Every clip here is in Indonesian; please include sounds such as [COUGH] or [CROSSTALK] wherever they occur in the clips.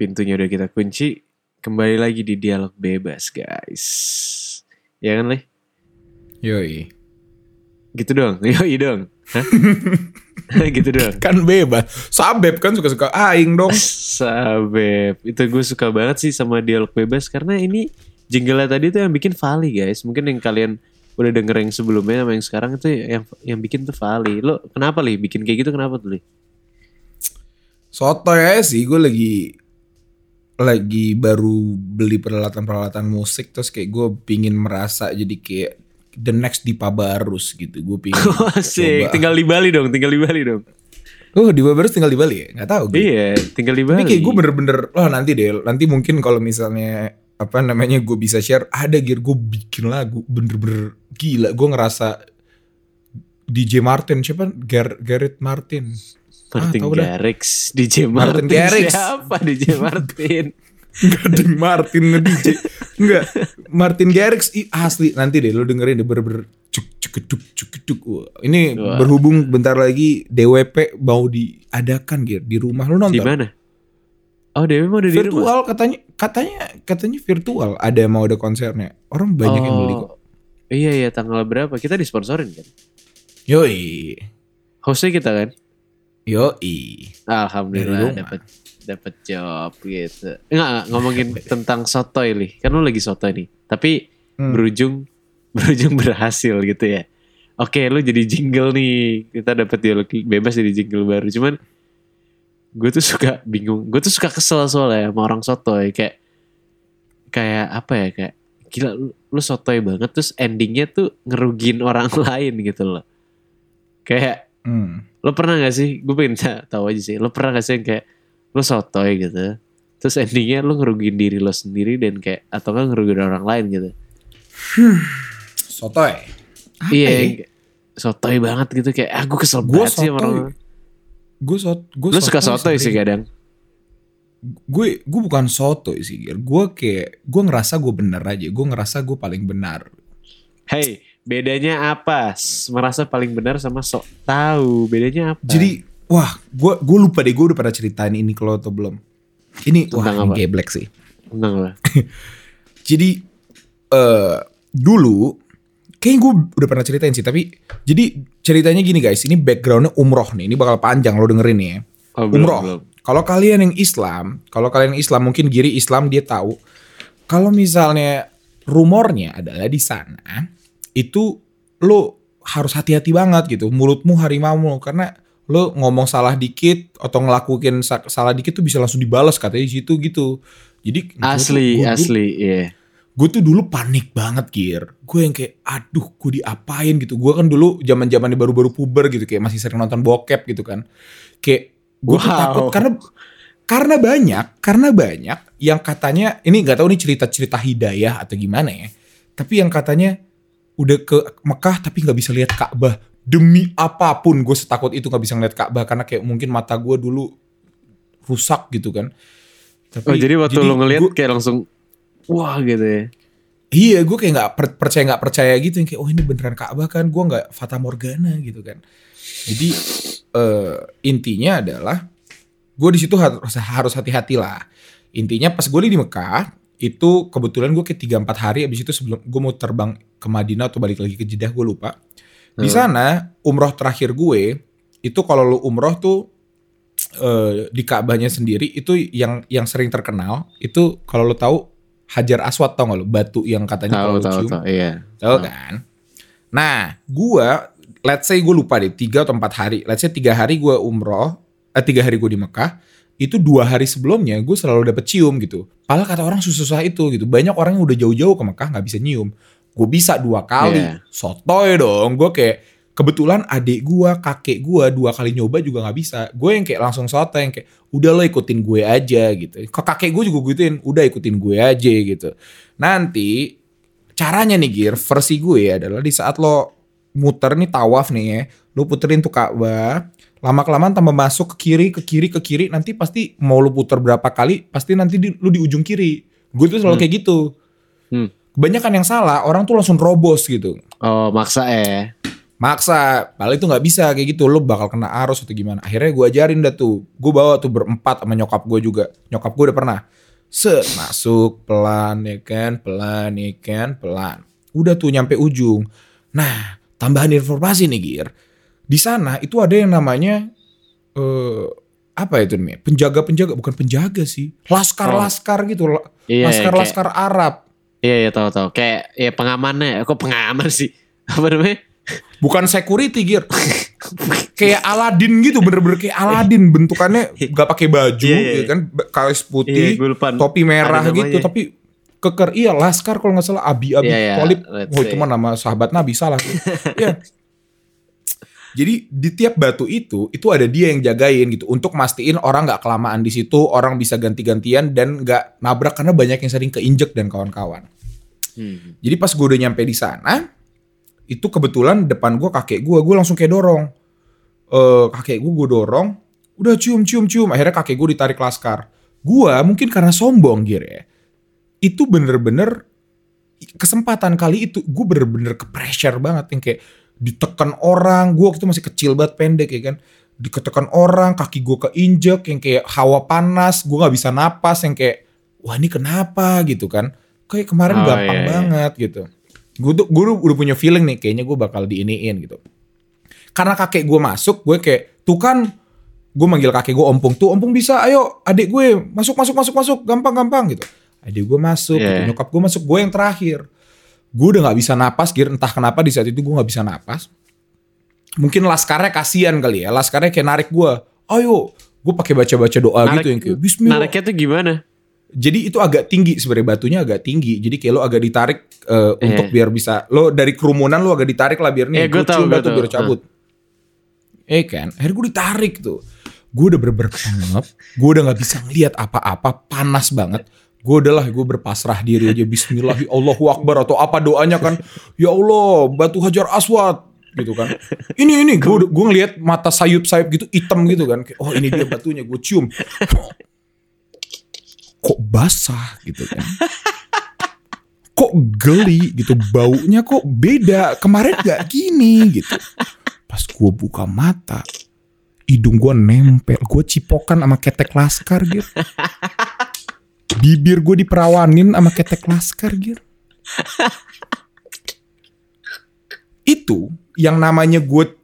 Pintunya udah kita kunci. Kembali lagi di dialog bebas, guys. Ya kan, Leh? Yoi. Gitu dong. [LAUGHS] Yoi dong. Hah? [LAUGHS] gitu dong. Kan bebas. Sabep kan suka-suka aing dong. [LAUGHS] Sabep. Itu gue suka banget sih sama dialog bebas karena ini jingle tadi tuh yang bikin Vali, guys. Mungkin yang kalian udah denger yang sebelumnya sama yang sekarang itu yang yang bikin tuh Vali. Lo kenapa, Li? Bikin kayak gitu kenapa tuh, Li? Soto ya sih gue lagi lagi baru beli peralatan-peralatan musik terus kayak gue pingin merasa jadi kayak the next Dipa Barus gitu. Gue pingin [LAUGHS] Asik. coba. Tinggal di Bali dong, tinggal di Bali dong. Oh Dipa Barus tinggal di Bali ya? Gak tahu gue. Iya, tinggal di Bali. Tapi kayak gue bener-bener, wah nanti deh, nanti mungkin kalau misalnya apa namanya gue bisa share, ada gear gue bikin lagu bener-bener gila. Gue ngerasa DJ Martin siapa? Gar Garrett Martin. Martin Ah. Garrix, DJ Martin Martin, Garrix. Siapa DJ Martin? [LAUGHS] Gading Martin nge-DJ. Enggak, Martin Garrix ih, asli. Nanti deh lo dengerin deh bener-bener cuk cuk cuk cuk cuk. Wah, Ini Wah. berhubung bentar lagi DWP mau diadakan gear di rumah lo Di nonton. mana? Oh, Dewi mau ada di rumah. virtual katanya katanya katanya virtual ada mau ada konsernya orang banyak yang beli kok Oh, Iya iya tanggal berapa? Kita disponsorin kan? yoi Hostnya kita kan? Yoi Alhamdulillah dapat dapat job gitu. Enggak, enggak ngomongin [LAUGHS] tentang sotoy li. Kan lu lagi sotoy nih. Tapi Hmm. berujung [LAUGHS] berujung berhasil gitu ya. Oke, lu jadi jingle nih. Kita dapat dialog bebas jadi jingle baru. Cuman gue tuh suka bingung. Gue tuh suka kesel soalnya sama orang sotoy kayak kayak apa ya kayak gila lu, lu sotoy banget terus endingnya tuh ngerugin orang [LAUGHS] lain gitu loh. Kayak Hmm. Lo pernah gak sih? Gue pengen ta- tahu aja sih. Lo pernah gak sih yang kayak lo sotoy gitu terus endingnya lo ngerugiin diri lo sendiri dan kayak atau kan ngerugiin orang lain gitu? Sotoy. Apa iya ya? kayak sotoy banget gitu. Kayak ah gue kesel Gua banget sih sama sotoy. orang. Gue sot gue lo suka sotoy sih kadang. Gue gue bukan sotoy sih gue kayak gue ngerasa gue bener aja. Gue ngerasa gue paling benar. Hey bedanya apa? Merasa paling benar sama sok tahu. Bedanya apa? Jadi wah gue gue lupa deh. Gue udah pernah ceritain ini kalau atau belum. Ini wah Tentang ini apa? geblek sih. Tenang lah [LAUGHS] Jadi eh dulu kayaknya gue udah pernah ceritain sih tapi jadi ceritanya gini guys. Ini backgroundnya umroh nih. Ini bakal panjang lo dengerin nih ya. Oh, belum, umroh. kalau kalian yang Islam kalau kalian yang Islam mungkin Giri Islam dia tahu. Kalau misalnya rumornya adalah di sana itu lo harus hati-hati banget gitu. Mulutmu harimau karena lo ngomong salah dikit atau ngelakuin sa- salah dikit tuh bisa langsung dibalas katanya di situ gitu. Jadi tuh- asli gua dulu- asli iya. gue tuh dulu panik banget Gir gue yang kayak aduh gue diapain? gitu. Gue kan dulu zaman zamannya baru-baru puber gitu. Kayak masih sering nonton bokep gitu kan. Kayak gue tuh Wow. takut karena karena banyak karena banyak yang katanya ini nggak tahu nih cerita-cerita hidayah atau gimana ya. Tapi yang katanya udah ke Mekah tapi nggak bisa lihat Ka'bah demi apa pun gue setakut itu nggak bisa ngeliat Ka'bah karena kayak mungkin mata gue dulu rusak gitu kan tapi, oh jadi waktu lo ngeliat gua- kayak langsung wah gitu ya Iya, gue kayak nggak per- percaya nggak percaya gitu yang kayak oh ini beneran Ka'bah kan, gue nggak fata morgana gitu kan. Jadi eh, intinya adalah gue di situ harus harus hati-hati lah. Intinya pas gue di Mekah itu kebetulan gue ke tiga empat hari abis itu sebelum gue mau terbang ke Madinah atau balik lagi ke Jeddah gue lupa. Di Hmm. sana umroh terakhir gue itu kalau lu umroh tuh eh, di Ka'bahnya sendiri itu yang yang sering terkenal itu kalau lu tahu Hajar Aswad tau gak lu? Batu yang katanya kalau cium tahu iya. Tahu Tahu. kan? Nah gua let's say gue lupa deh tiga atau empat hari. Let's say tiga hari gua umroh eh tiga hari gue di Mekah itu dua hari sebelumnya gue selalu dapet cium gitu. Padahal kata orang susah-susah itu gitu. Banyak orang yang udah jauh-jauh ke Mekah nggak bisa nyium gue bisa dua kali. Iya. sotoy dong. Gue kayak kebetulan adik gua kakek gua dua kali nyoba juga nggak bisa. Gue yang kayak langsung sotoy yang kayak udah lo ikutin gue aja gitu. Ke kakek gue juga gituin udah ikutin gue aja gitu. Nanti caranya nih Gir versi gue adalah di saat lo muter nih tawaf nih ya lo puterin tuh Ka'bah lama kelamaan tambah masuk ke kiri ke kiri ke kiri nanti pasti mau lo puter berapa kali pasti nanti di, lo di ujung kiri. Gue tuh selalu Hmm. kayak gitu. Hmm. Kebanyakan yang salah orang tuh langsung robos gitu. Oh maksa ya. Maksa padahal itu nggak bisa kayak gitu. Lo bakal kena arus atau gimana. Akhirnya gue ajarin dah tuh. Gue bawa tuh berempat sama nyokap gue juga. Nyokap gue udah pernah. Set masuk pelan ya kan? Pelan ya kan? Pelan. Udah tuh nyampe ujung. Nah tambahan informasi nih Gir di sana itu ada yang namanya eh apa itu namanya? Penjaga penjaga bukan penjaga sih. Laskar laskar gitu. Oh. Iya, laskar kayak- laskar Arab Iya, iya tahu tahu. Kayak ya pengamannya, kok pengaman sih? [LAUGHS] Apa namanya? bukan security Gir kayak Aladin gitu bener-bener kayak Aladin bentukannya gak pakai baju Iya, iya, ya kan? kaos Iya, putih gue lupa. topi merah gitu. tapi keker iya laskar kalau nggak salah. Abi abi Iya, iya, Tolib oh itu mah nama sahabat Nabi salah. [LAUGHS] Ya jadi di tiap batu itu itu ada dia yang jagain gitu untuk mastiin orang nggak kelamaan di situ orang bisa ganti-gantian dan nggak nabrak karena banyak yang sering keinjek dan kawan-kawan Hmm. jadi pas gue udah nyampe di sana, itu kebetulan depan gue kakek gue, gue langsung kayak dorong. Eh kakek gue gue dorong, udah cium cium cium. Akhirnya kakek gue ditarik laskar. Gue mungkin karena sombong gitu ya. Itu bener-bener kesempatan kali itu gue bener-bener ke pressure banget yang kayak ditekan orang. Gue waktu itu masih kecil banget pendek ya kan. Diketekan orang, kaki gue keinjek yang kayak hawa panas, gue nggak bisa napas yang kayak wah ini kenapa gitu kan. Kayak kemarin Oh, gampang iya, iya. banget gitu. Gue tuh gue udah punya feeling nih kayaknya gue bakal diiniin gitu. Karena kakek gue masuk, gue kayak tuh kan gue manggil kakek gue ompong tuh ompong bisa ayo adik gue masuk masuk masuk masuk gampang gampang gitu adik gue masuk Iya. gitu. nyokap gue masuk gue yang terakhir gue udah nggak bisa napas gir. Entah kenapa di saat itu gue nggak bisa napas. Mungkin laskarnya kasihan kali ya. Laskarnya kayak narik gue ayo gue pakai baca baca doa Narik- gitu yang kayak Bismillah. Nariknya tuh gimana? jadi itu agak tinggi sebenarnya batunya agak tinggi. Jadi kayak lo agak ditarik eh, untuk Iya. biar bisa lo dari kerumunan lo agak ditarik lah biar nih gua tahu, cium batu biar cabut. Eh kan? Akhirnya gue ditarik tuh. Gue udah pengep gue udah nggak bisa ngeliat apa-apa. Panas banget gue udahlah gue berpasrah diri aja Bismillahi Allahu Akbar atau apa doanya kan ya Allah batu hajar aswad gitu kan. Ini ini gue gue ngeliat mata sayup-sayup gitu hitam gitu kan oh ini dia batunya gue cium. Kok basah gitu kan. Kok geli gitu baunya kok beda kemarin gak gini gitu. Pas gue buka mata hidung gue nempel gue cipokan sama ketek laskar gitu bibir gue diperawanin sama ketek laskar gitu itu yang namanya gue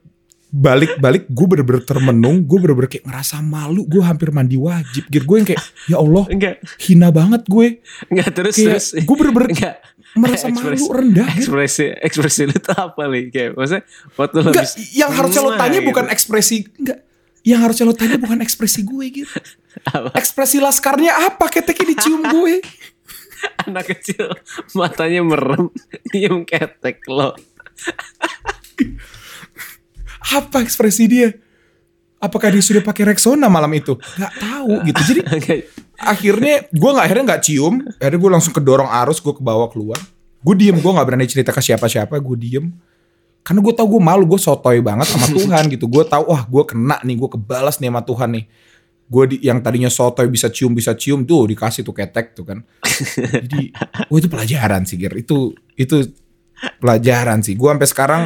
balik-balik gue bener-bener termenung gue bener-bener kayak ngerasa malu gue hampir mandi wajib gitu gue yang kayak ya Allah Enggak, hina banget gue enggak terus kayak terus. gue bener-bener Enggak. merasa malu Ekspresi- rendah gitu. Ekspresi ekspresi lu tuh apa nih? Kayak maksudnya waktu Enggak, habis yang harusnya lo tanya gitu. bukan ekspresi enggak. Yang harusnya lo tanya bukan ekspresi gue gitu. Apa? Ekspresi laskarnya apa keteknya dicium gue? [LAUGHS] anak kecil matanya merem nyium ketek lo. Apa ekspresi dia? Apakah dia sudah pakai Rexona malam itu? Gak tahu gitu. Jadi [LAUGHS] Enggak. akhirnya gue nggak akhirnya nggak cium. Akhirnya gue langsung kedorong arus gue ke bawah keluar. Gue diem gue nggak berani cerita ke siapa-siapa. Gue diem. Karena gue tahu gue malu gue sotoy banget sama Tuhan gitu. Gue tahu wah gue kena nih gue kebalas nih sama Tuhan nih. Gue di, yang tadinya sotoy bisa cium bisa cium tuh dikasih tuh ketek tuh kan. [LAUGHS] Jadi, wah itu pelajaran sih Gir. Itu itu pelajaran sih. Gue sampai sekarang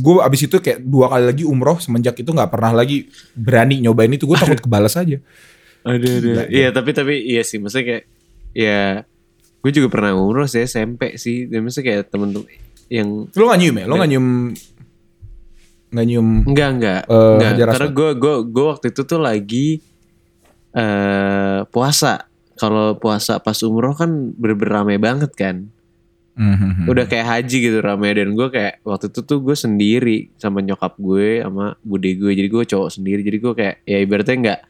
gue abis itu kayak dua kali lagi umroh semenjak itu nggak pernah lagi berani nyobain itu. Gue takut kebalas aja. Aduh, aduh. Iya, tapi tapi iya sih, maksudnya kayak ya gue juga pernah umroh sih SMP sih. Dan maksudnya kayak temen-temen yang Lo gak nyium ya? Lo gak nyium Gak nyium enggak enggak, Eh, enggak. Hajar Karena gue gue gue waktu itu tuh lagi eh puasa. Kalau puasa pas umroh kan bener-bener banget kan. Mhm. Udah kayak haji gitu rame dan gue kayak waktu itu tuh gue sendiri sama nyokap gue sama bude gue. Jadi gue cowok sendiri. Jadi gue kayak ya ibaratnya nggak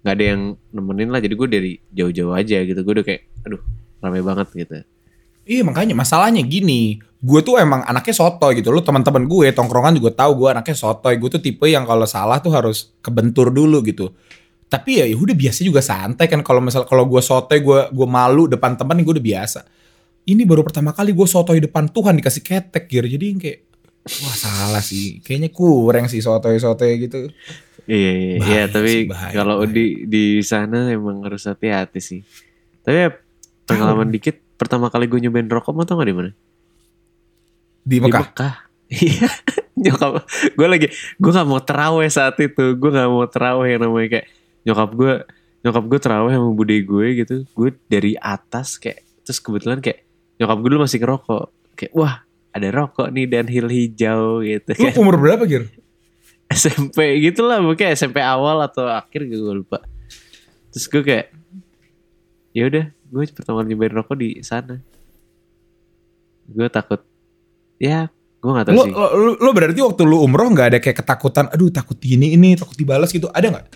nggak ada yang nemenin lah. Jadi gue dari jauh-jauh aja gitu. Gue udah kayak aduh rame banget gitu. Iya makanya masalahnya gini Gue tuh emang anaknya sotoy gitu Lo teman-teman gue tongkrongan juga tahu gue anaknya sotoy Gue tuh tipe yang kalau salah tuh harus kebentur dulu gitu Tapi ya ya udah biasa juga santai kan. Kalau misal kalau gue sotoy gue gue malu depan teman gue udah biasa. Ini baru pertama kali gue sotoy depan Tuhan dikasih ketek gitu Jadi kayak Wah salah sih. Kayaknya kurang sih sotoy-sotoy gitu. Iya, iya, Bahaya iya, tapi kalau di di sana emang harus hati-hati sih. Tapi ya pengalaman dikit, pertama kali gue nyobain rokok mau tau gak di mana? Di Di Mekah? Mekah. [LAUGHS] Iya, nyokap gue lagi gue nggak mau teraweh saat itu. Gue nggak mau teraweh yang namanya kayak nyokap gue nyokap gue teraweh sama bude gue gitu. Gue dari atas kayak terus kebetulan kayak nyokap gue dulu masih ngerokok. Kayak wah ada rokok nih dan hil hijau gitu. Lu kan umur berapa Gir? [LAUGHS] SMP gitu lah mungkin SMP awal atau akhir gitu gue lupa. Terus gue kayak ya udah gue pertama nyobain rokok di sana. Gue takut ya gue gak tahu Lu, sih. lu, lu berarti waktu lu umroh nggak ada kayak ketakutan, aduh takut gini ini, takut dibalas gitu, ada nggak?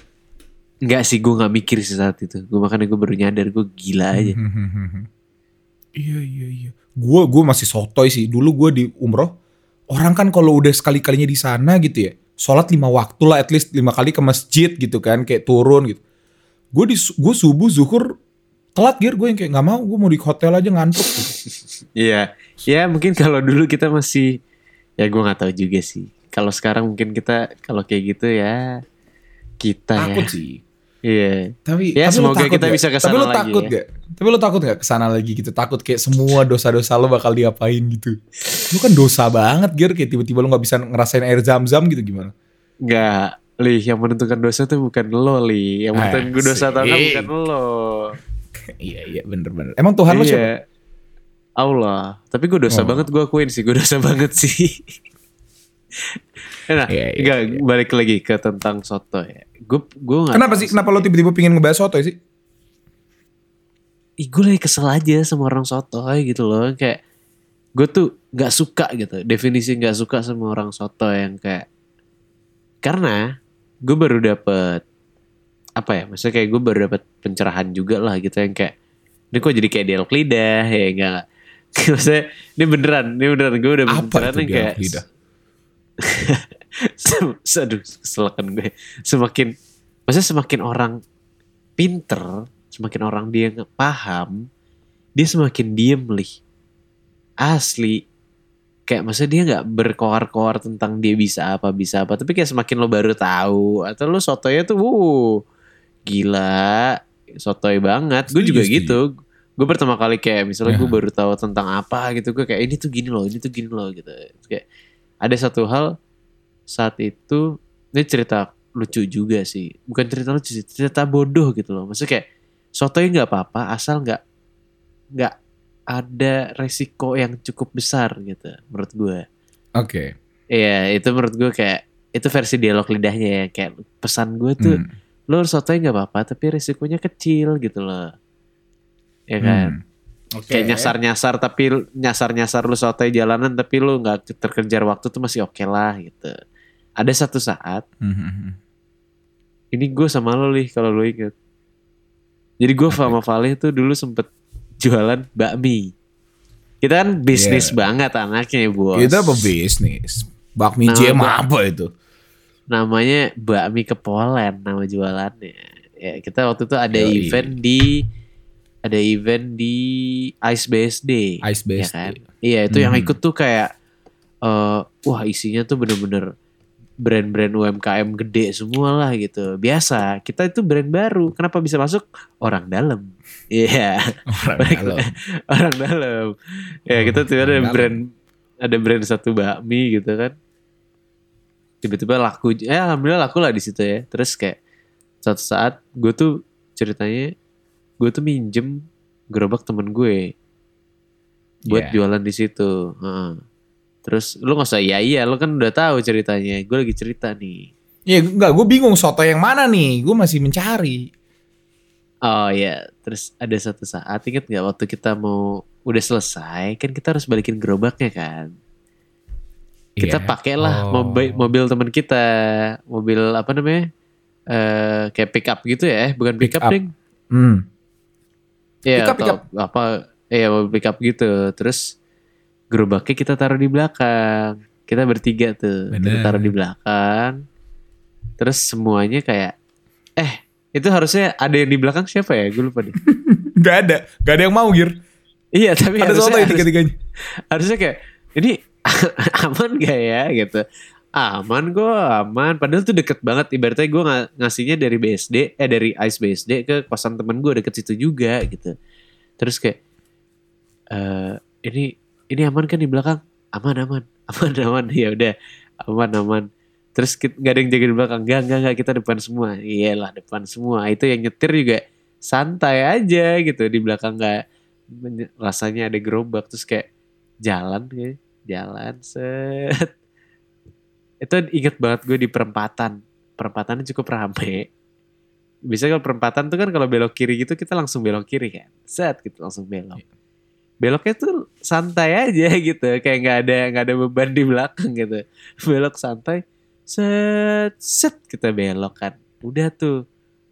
Enggak sih gue gak mikir sih saat itu gue makanya gue baru nyadar gue gila aja [LAUGHS] Iya iya iya. Gue gue masih sotoy sih. Dulu gue di umroh, orang kan kalau udah sekali kalinya di sana gitu ya, sholat lima waktu lah, at least lima kali ke masjid gitu kan, kayak turun gitu. Gue di gue subuh zuhur telat gear gue yang kayak nggak mau, gue mau di hotel aja ngantuk. Gitu. [LAUGHS] Iya ya mungkin kalau dulu kita masih ya gue gak tahu juga sih kalau sekarang mungkin kita kalau kayak gitu ya kita Takut ya sih. Iya Tapi Ya, tapi semoga kita nggak? bisa ke sana Tapi lu lagi takut ya. gak? Tapi lu takut gak ke sana lagi gitu? Takut kayak semua dosa-dosa lu bakal diapain gitu. Lu kan dosa banget Gir, kayak tiba-tiba lu gak bisa ngerasain air zam-zam gitu gimana? nggak Li yang menentukan dosa tuh bukan lo Li yang menentukan gue dosa atau enggak bukan lo iya iya bener-bener. Emang Tuhan siapa? iya Allah tapi gue dosa Oh. banget gue akuin sih gue dosa [LAUGHS] banget sih nah Iya, iya, enggak balik lagi ke tentang soto ya gue gue nggak Kenapa sih? Kenapa lu tiba-tiba pengen ngebahas soto sih? Ih, gue lagi kesel aja sama orang sotoy gitu loh kayak gue tuh nggak suka gitu definisi nggak suka sama orang soto yang kayak karena gue baru dapet apa ya maksudnya kayak gue baru dapet pencerahan juga lah gitu yang kayak ini kok jadi kayak dialog lidah ya enggak [LAUGHS] maksudnya ini beneran ini beneran gue udah Apa pencerahan itu yang kayak lidah? [LAUGHS] Aduh kesel kan gue. Semakin maksudnya semakin orang pinter semakin orang dia paham dia semakin diem lih. Asli. Kayak maksudnya dia nggak berkoar-koar tentang dia bisa apa bisa apa. Tapi kayak semakin lo baru tahu atau lo sotonya tuh wuh gila sotoy banget. Gue juga setuju. gitu. Gue pertama kali kayak misalnya gue Ya. baru tahu tentang apa gitu gue kayak ini tuh gini loh ini tuh gini loh gitu. Kayak ada satu hal saat itu ini cerita lucu juga sih bukan cerita lucu sih cerita bodoh gitu loh maksudnya kayak sotoy nggak apa-apa asal nggak nggak ada resiko yang cukup besar gitu menurut gue Oke. Iya itu menurut gue kayak itu versi dialog lidahnya ya kayak pesan gue tuh Hmm. lo sotoy nggak apa-apa tapi resikonya kecil gitu loh ya kan Hmm. Oke. kayak nyasar nyasar tapi nyasar nyasar lu sotoy jalanan tapi lu nggak terkejar waktu tuh masih oke lah gitu ada satu saat Hmm, hmm, hmm. ini gue sama lo nih kalau lo inget jadi gue sama Valih tuh dulu sempet jualan bakmi kita kan bisnis Iya. banget anaknya bos Itu apa bisnis? Bakmi jam bak- apa itu? namanya bakmi kepolen nama jualannya ya kita waktu itu ada Yoi. event di ada event di Ice BSD Ice ya based. kan iya itu yang Mhm. ikut tuh kayak eh wah isinya tuh bener-bener brand-brand UMKM gede semua lah gitu biasa kita itu brand baru kenapa bisa masuk orang dalam [LAUGHS] iya Orang Baik. dalam. [LAUGHS] orang dalam ya kita tuh ada Orang dalam. brand ada brand satu bakmi gitu kan tiba-tiba laku ya alhamdulillah laku lah di situ ya terus kayak suatu saat gue tuh ceritanya gue tuh minjem gerobak temen gue buat Iya. jualan di situ Heeh. Terus lu nggak usah iya iya lu kan udah tahu ceritanya gue lagi cerita nih Ya enggak, gue bingung soto yang mana nih. Gue masih mencari. Oh ya, terus ada satu saat inget nggak waktu kita mau udah selesai kan kita harus balikin gerobaknya kan. Kita Iya. pakailah Oh. mobil mobil teman kita, mobil apa namanya? eh kayak pick up gitu ya, bukan pick, Pick up, up. ding. Hmm. Iya, Pick up, pick up. apa? Iya, mobil pick up gitu. Terus gerobaknya kita taruh di belakang. Kita bertiga tuh, kita Bener. taruh di belakang. Terus semuanya kayak eh itu harusnya ada yang di belakang siapa ya? Gue lupa deh. [LAUGHS] Gak ada. Gak ada yang mau, Gir. Iya tapi Ada soto ya tiga-tiganya. harusnya kayak ini [LAUGHS] aman gak ya gitu. Aman kok aman. Padahal tuh deket banget. Ibaratnya gue ng ngasihnya dari BSD, eh dari Ice BSD ke kosan temen gue deket situ juga gitu. Terus kayak eh ini ini aman kan di belakang? Aman aman [LAUGHS] aman aman. Ya udah aman aman. Terus kita, gak ada yang jaga di belakang. Enggak enggak enggak kita depan semua. Iyalah depan semua. Itu yang nyetir juga santai aja gitu di belakang nggak rasanya ada gerobak terus kayak jalan kayak jalan set. Itu inget banget gue di perempatan. Perempatannya cukup rame. Biasanya kalau perempatan tuh kan kalau belok kiri gitu kita langsung belok kiri kan. Set gitu langsung belok beloknya tuh santai aja [LAUGHS] gitu. Kayak nggak ada nggak ada beban di belakang gitu. Belok santai set set kita belok kan udah tuh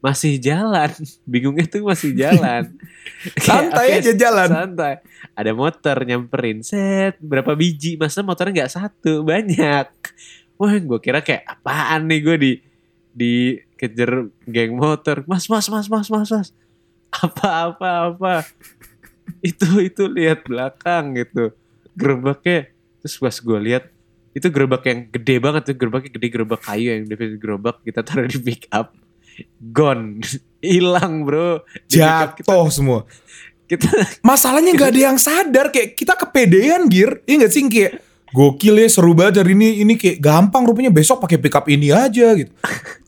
masih jalan. [LAUGHS] Bingungnya tuh masih jalan. [LAUGHS] Santai aja jalan. santai. Ada motor nyamperin set. Berapa biji? Masa motornya nggak satu banyak. Wah gue kira kayak apaan nih gue di dikejar geng motor. Mas mas mas mas mas mas. Apa apa apa [LAUGHS] itu itu lihat belakang gitu gerobaknya terus pas gue lihat itu gerobak yang gede banget tuh gerobaknya gede gerobak kayu yang definisi gerobak kita taruh di pick up gone [LAUGHS] hilang bro Jatuh semua. kita [LAUGHS] Masalahnya nggak ada yang sadar kayak kita kepedean gear. Iya nggak sih kayak gokil ya seru banget hari ini ini kayak gampang rupanya besok pakai pickup ini aja gitu.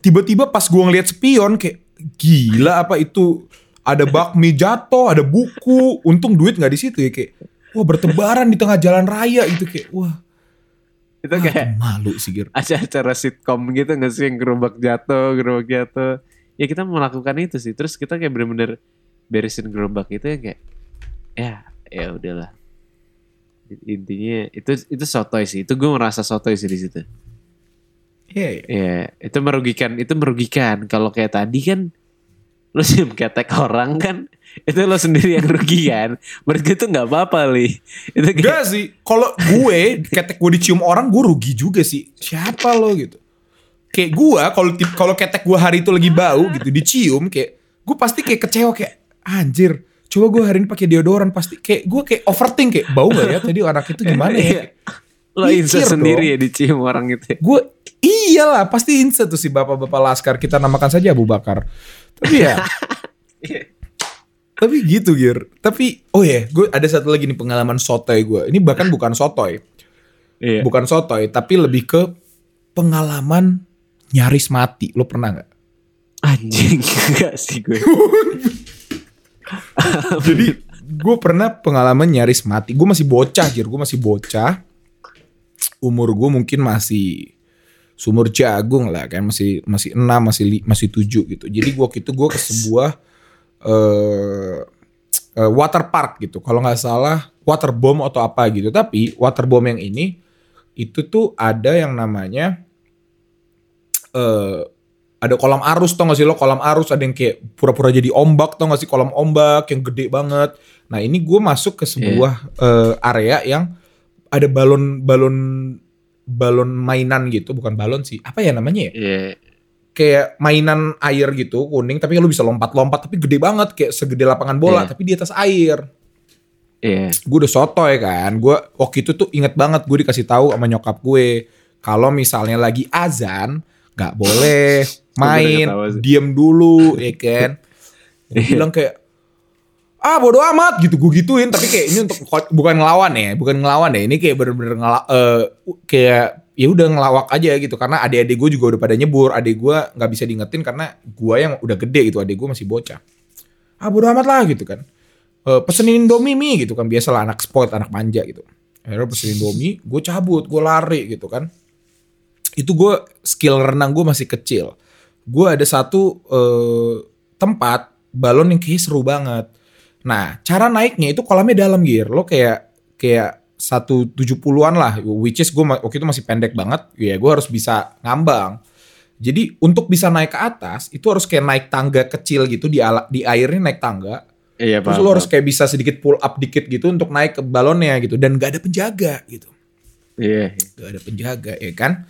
Tiba-tiba pas gua ngeliat spion kayak gila apa itu ada bakmi jatuh, ada buku, untung duit nggak di situ ya kayak wah bertebaran di tengah jalan raya gitu kayak wah. Itu ah, kayak malu sih gear. acara-acara sitcom gitu nggak sih yang gerobak jatuh gerobak jatuh. Ya kita melakukan itu sih. Terus kita kayak bener-bener beresin gerobak itu ya kayak ya ya udahlah. Intinya itu itu sotoy sih. Itu gue merasa sotoy sih di situ. Iya, iya. ya itu merugikan itu merugikan. Kalau kayak tadi kan lo sih ketek orang kan itu lo sendiri yang rugi kan menurut gue itu nggak apa-apa li itu kayak Enggak sih, kalau gue ketek gue dicium orang gue rugi juga sih. Siapa lo gitu? Kayak gue kalau tip- kalau ketek gue hari itu lagi bau gitu dicium kayak gue pasti kayak kecewa kayak anjir. Coba gue hari ini pakai deodoran pasti kayak gue kayak overthink kayak bau gak ya tadi anak itu gimana ya? Lo Mikir sendiri dong. ya dicium orang gitu ya. Gue iyalah pasti insya tuh si bapak-bapak laskar kita namakan saja Abu Bakar. Tapi ya [LAUGHS] Tapi gitu Gir. Tapi oh ya, gue ada satu lagi nih pengalaman sotoy gue. Ini bahkan bukan sotoy. Iya. bukan sotoy tapi lebih ke pengalaman nyaris mati lo pernah nggak Anjing [LAUGHS] enggak sih gue. [LAUGHS] jadi gue pernah pengalaman nyaris mati gue masih bocah jir gue masih bocah umur gue mungkin masih sumur jagung lah kan masih masih enam masih li- masih tujuh gitu. Jadi waktu itu gue ke sebuah eh eh, water park gitu. Kalau nggak salah water bomb atau apa gitu. Tapi water bomb yang ini itu tuh ada yang namanya eh ada kolam arus tau gak sih lo? Kolam arus ada yang kayak pura-pura jadi ombak tau gak sih? Kolam ombak yang gede banget. Nah ini gue masuk ke sebuah eh, area yang ada balon balon balon mainan gitu. Bukan balon sih. Apa ya namanya ya? Iya. kayak mainan air gitu kuning tapi lu bisa lompat-lompat tapi gede banget. Kayak segede lapangan bola Iya. tapi di atas air. Iya. gue udah sotoy kan. Gue waktu itu tuh inget banget gue dikasih tahu sama nyokap gue kalau misalnya lagi azan nggak boleh main. diem dulu ya kan? [LAUGHS] Gue bilang kayak ah bodo amat gitu. Gue gituin tapi kayak ini untuk bukan ngelawan ya bukan ngelawan ya. Ini kayak bener-bener ngela eh, kayak ya udah ngelawak aja gitu. Karena adik-adik gue juga udah pada nyebur. Adik gue nggak bisa diingetin karena gue yang udah gede gitu. Adik gue masih bocah. Ah bodo amat lah gitu kan. Eh, pesenin Indomie mie gitu kan. Biasalah anak spoiled anak manja gitu. Akhirnya pesenin Indomie gue cabut gue lari gitu kan. Itu gue skill renang gue masih kecil. Gue ada satu eh, tempat balon yang kayak seru banget nah cara naiknya itu kolamnya dalam gear lo kayak kayak satu tujuh puluhan lah which is gue waktu itu masih pendek banget ya gue harus bisa ngambang jadi untuk bisa naik ke atas itu harus kayak naik tangga kecil gitu di ala, di airnya naik tangga Iya, Terus paham, lo harus kayak bisa sedikit pull up dikit gitu untuk naik ke balonnya gitu dan gak ada penjaga gitu. Iya. Gak ada penjaga ya kan.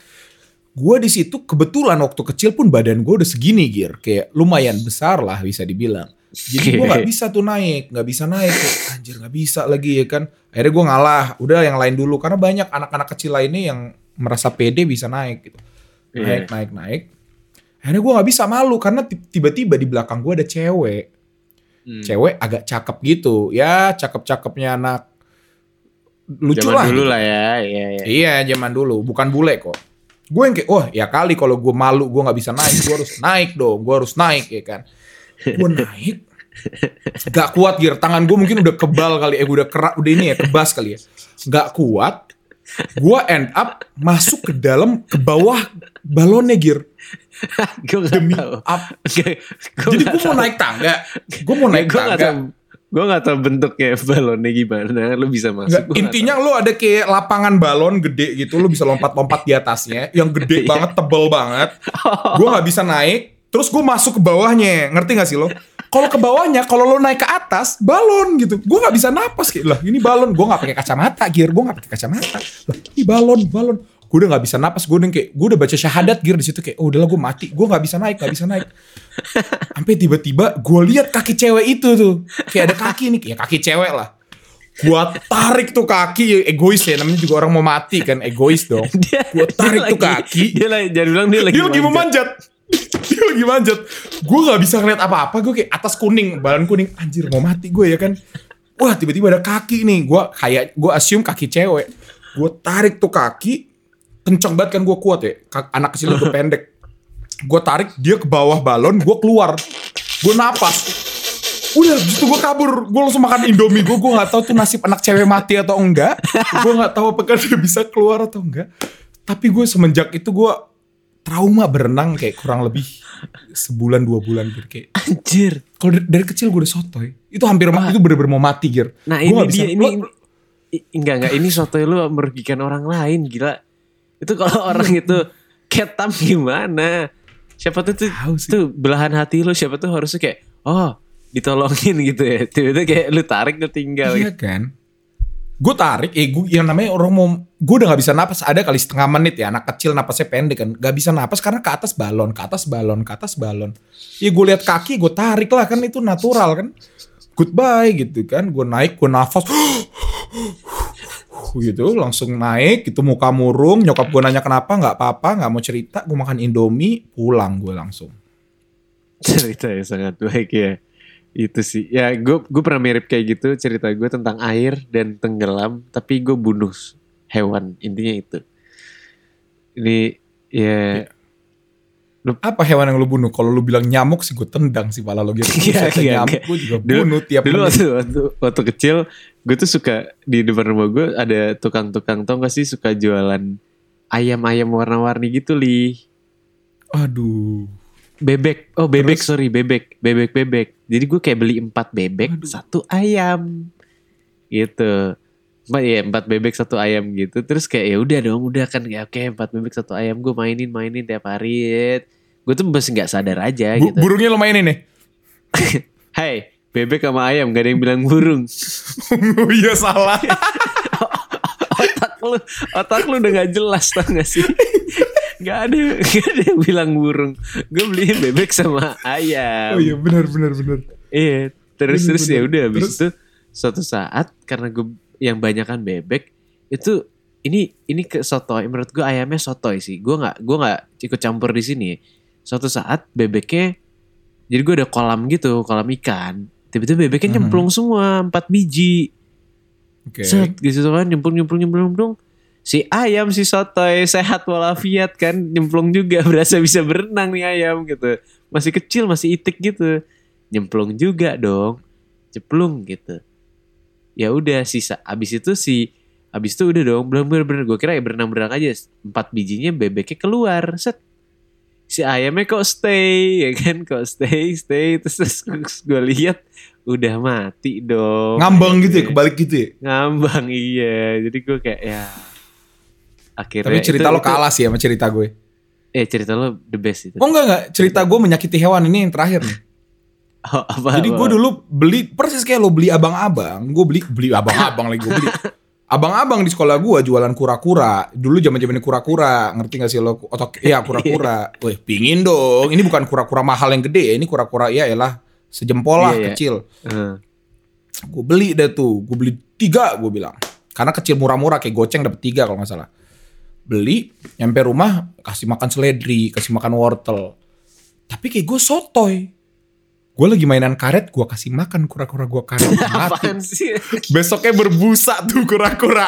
Gue di situ kebetulan waktu kecil pun badan gue udah segini gear kayak lumayan besar lah bisa dibilang. Jadi gue nggak bisa tuh naik, nggak bisa naik. Kayak, Anjir nggak bisa lagi ya kan. Akhirnya gue ngalah. Udah yang lain dulu karena banyak anak-anak kecil lainnya yang merasa pede bisa naik gitu. Naik, Iya. naik, naik. Akhirnya gue nggak bisa malu karena ti- tiba-tiba di belakang gue ada cewek Hmm. cewek agak cakep gitu ya cakep-cakepnya anak lucu Zaman lah dulu gitu. lah ya. Iya, iya. iya zaman dulu bukan bule kok gue yang kayak wah ya kali kalau gue malu gue nggak bisa naik gue harus naik dong gue harus naik ya kan gue naik. Gak kuat gear tangan gue mungkin udah kebal kali eh udah kerak udah ini ya kebas kali ya. Gak kuat. Gue end up masuk ke dalam ke bawah balonnya gear [LAUGHS] gue gak demi tahu. up. Gak- [LAUGHS] gua jadi gue mau naik tangga. Gue mau naik gue gak tangga. Gue gak tahu bentuknya balonnya gimana. Lu bisa masuk. Nggak intinya lo ada kayak lapangan balon gede gitu, lo bisa lompat-lompat di atasnya, yang gede [LAUGHS] Iya. banget, tebel banget. Gue nggak bisa naik, terus gue masuk ke bawahnya, ngerti gak sih lo? Kalau ke bawahnya, kalau lo naik ke atas, balon gitu. Gue nggak bisa napas kayak lah, ini balon. Gue nggak pakai kacamata, gear. Gue nggak pakai kacamata. Lah, ini balon, balon. Gue udah nggak bisa napas. Gue udah kayak, gue udah baca syahadat gear di situ kayak, oh udahlah gue mati. Gue nggak bisa naik, nggak bisa naik. Sampai tiba-tiba gue lihat kaki cewek itu tuh, kayak ada kaki nih, ya kaki cewek lah. Gua tarik tuh kaki egois ya namanya juga orang mau mati kan egois dong. [LAUGHS] Dia- Gua tarik dia tuh lagi- kaki. Dia lagi, jangan bilang dia lagi Dia lagi mau manjat. manjat. Dia lagi manjat. Gue nggak bisa ngeliat apa-apa. Gue kayak atas kuning, balon kuning. Anjir mau mati gue ya kan. Wah tiba-tiba ada kaki nih. Gue kayak gue assume kaki cewek. Gue tarik tuh kaki. Kenceng banget kan gue kuat ya. Anak kecil gue [LAUGHS] pendek. Gue tarik dia ke bawah balon. Gue keluar. Gue napas. Udah, itu gue kabur. Gue langsung makan Indomie. Gue gue nggak tahu tuh nasib anak cewek mati atau enggak. Gue nggak tahu apakah dia bisa keluar atau enggak. Tapi gue semenjak itu gue trauma berenang kayak kurang lebih sebulan dua bulan gitu kayak Anjir. kalau dari, dari kecil gue udah sotoy itu hampir ma- itu bener-bener mau mati gir Nah Gua ini bisa- dia ini, lo- enggak enggak ini soto lu merugikan orang lain gila. Itu kalau [LAUGHS] orang itu ketam gimana? Siapa tuh tuh, tuh belahan hati lu siapa tuh harusnya kayak oh ditolongin gitu ya. Tiba-tiba kayak lu tarik lu tinggal. iya kan gue tarik eh gue yang namanya orang mau gue udah nggak bisa napas. Ada kali setengah menit ya anak kecil napasnya pendek kan. Nggak bisa napas karena ke atas balon ke atas balon ke atas balon. Ya gue lihat kaki gue tarik lah kan itu natural kan. Goodbye gitu kan gue naik gue nafas. [GASPS] Gitu langsung naik gitu muka murung nyokap gue nanya kenapa nggak apa-apa nggak mau cerita gue makan indomie pulang gue langsung. [LAUGHS] Cerita yang sangat baik ya itu sih. Ya gue gue pernah mirip kayak gitu cerita gue tentang air dan tenggelam tapi gue bunuh hewan. Intinya itu. Ini ya. Apa hewan yang lu bunuh? Kalau lu bilang nyamuk sih gue tendang sih pala lo gitu. [LAUGHS] Iya, iya, nyamuk iya. gue juga Dulu- bunuh tiap dulu waktu, waktu waktu kecil gue tuh suka di depan rumah gue ada tukang-tukang tau gak sih? Suka jualan ayam-ayam warna-warni gitu li. Aduh bebek. Oh bebek Terus? sorry bebek. Bebek bebek. Jadi gue kayak beli empat bebek Aduh. satu ayam. Gitu. Empat ya empat bebek satu ayam gitu. Terus kayak ya udah dong udah kan. Ya oke empat bebek satu ayam. Gue mainin mainin tiap hari. Gue tuh masih nggak sadar aja Bu- gitu. burungnya lo mainin nih? [LAUGHS] Hai bebek sama ayam gak ada yang bilang burung. [LAUGHS] Oh iya salah. [LAUGHS] Otak lu otak lu udah gak jelas tau gak sih Gak ada gak ada yang bilang burung gue beli bebek sama ayam oh iya benar benar benar Iya, terus Bener, terus ya udah habis itu suatu saat karena gue yang banyakan bebek itu ini ini ke sotoy menurut gue ayamnya sotoy sih. Gue nggak gue nggak ikut campur di sini. Suatu saat bebeknya jadi gue ada kolam gitu, kolam ikan. Tiba-tiba bebeknya Mhm. nyemplung semua empat biji. oke Set gitu kan nyemplung nyemplung nyemplung nyemplung. Si ayam si sotoy sehat walafiat kan? Nyemplung juga [LAUGHS] berasa bisa berenang nih ayam gitu. Masih kecil masih itik gitu. Nyemplung juga dong. Ceplung gitu. Ya udah sisa abis itu si abis itu udah dong. Belum bener-bener gue kira ya berenang-berenang aja. Empat bijinya bebeknya keluar. Set. Si ayamnya kok stay ya kan? Kok stay stay. Terus, terus gue lihat udah mati dong. Ngambang gitu ya? Kebalik gitu ya? Ngambang iya. Jadi gue kayak ya akhirnya tapi cerita itu- lo itu- kalah sih sama cerita gue. Eh cerita lo the best itu. Oh enggak enggak. Cerita gue menyakiti hewan ini yang terakhir nih. [LAUGHS] Oh, apa, jadi gue dulu beli persis kayak lo beli abang-abang. Gue beli beli abang-abang lagi gue beli. [LAUGHS] Abang-abang di sekolah gue jualan kura-kura. Dulu zaman zamannya kura-kura. Ngerti gak sih lo? Otak iya kura-kura. [LAUGHS] Wih pingin dong. Ini bukan kura-kura mahal yang gede. Ya ini kura-kura ya elah sejempol lah Iya, iya. kecil. Eh, gue beli deh tuh. Gue beli tiga gue bilang. Karena kecil murah-murah kayak goceng dapet tiga kalau nggak salah beli nyampe rumah kasih makan seledri kasih makan wortel. Tapi kayak gue sotoy. Gue lagi mainan karet gue kasih makan kura-kura gue karet. [LAUGHS] Mati besoknya berbusa tuh kura-kura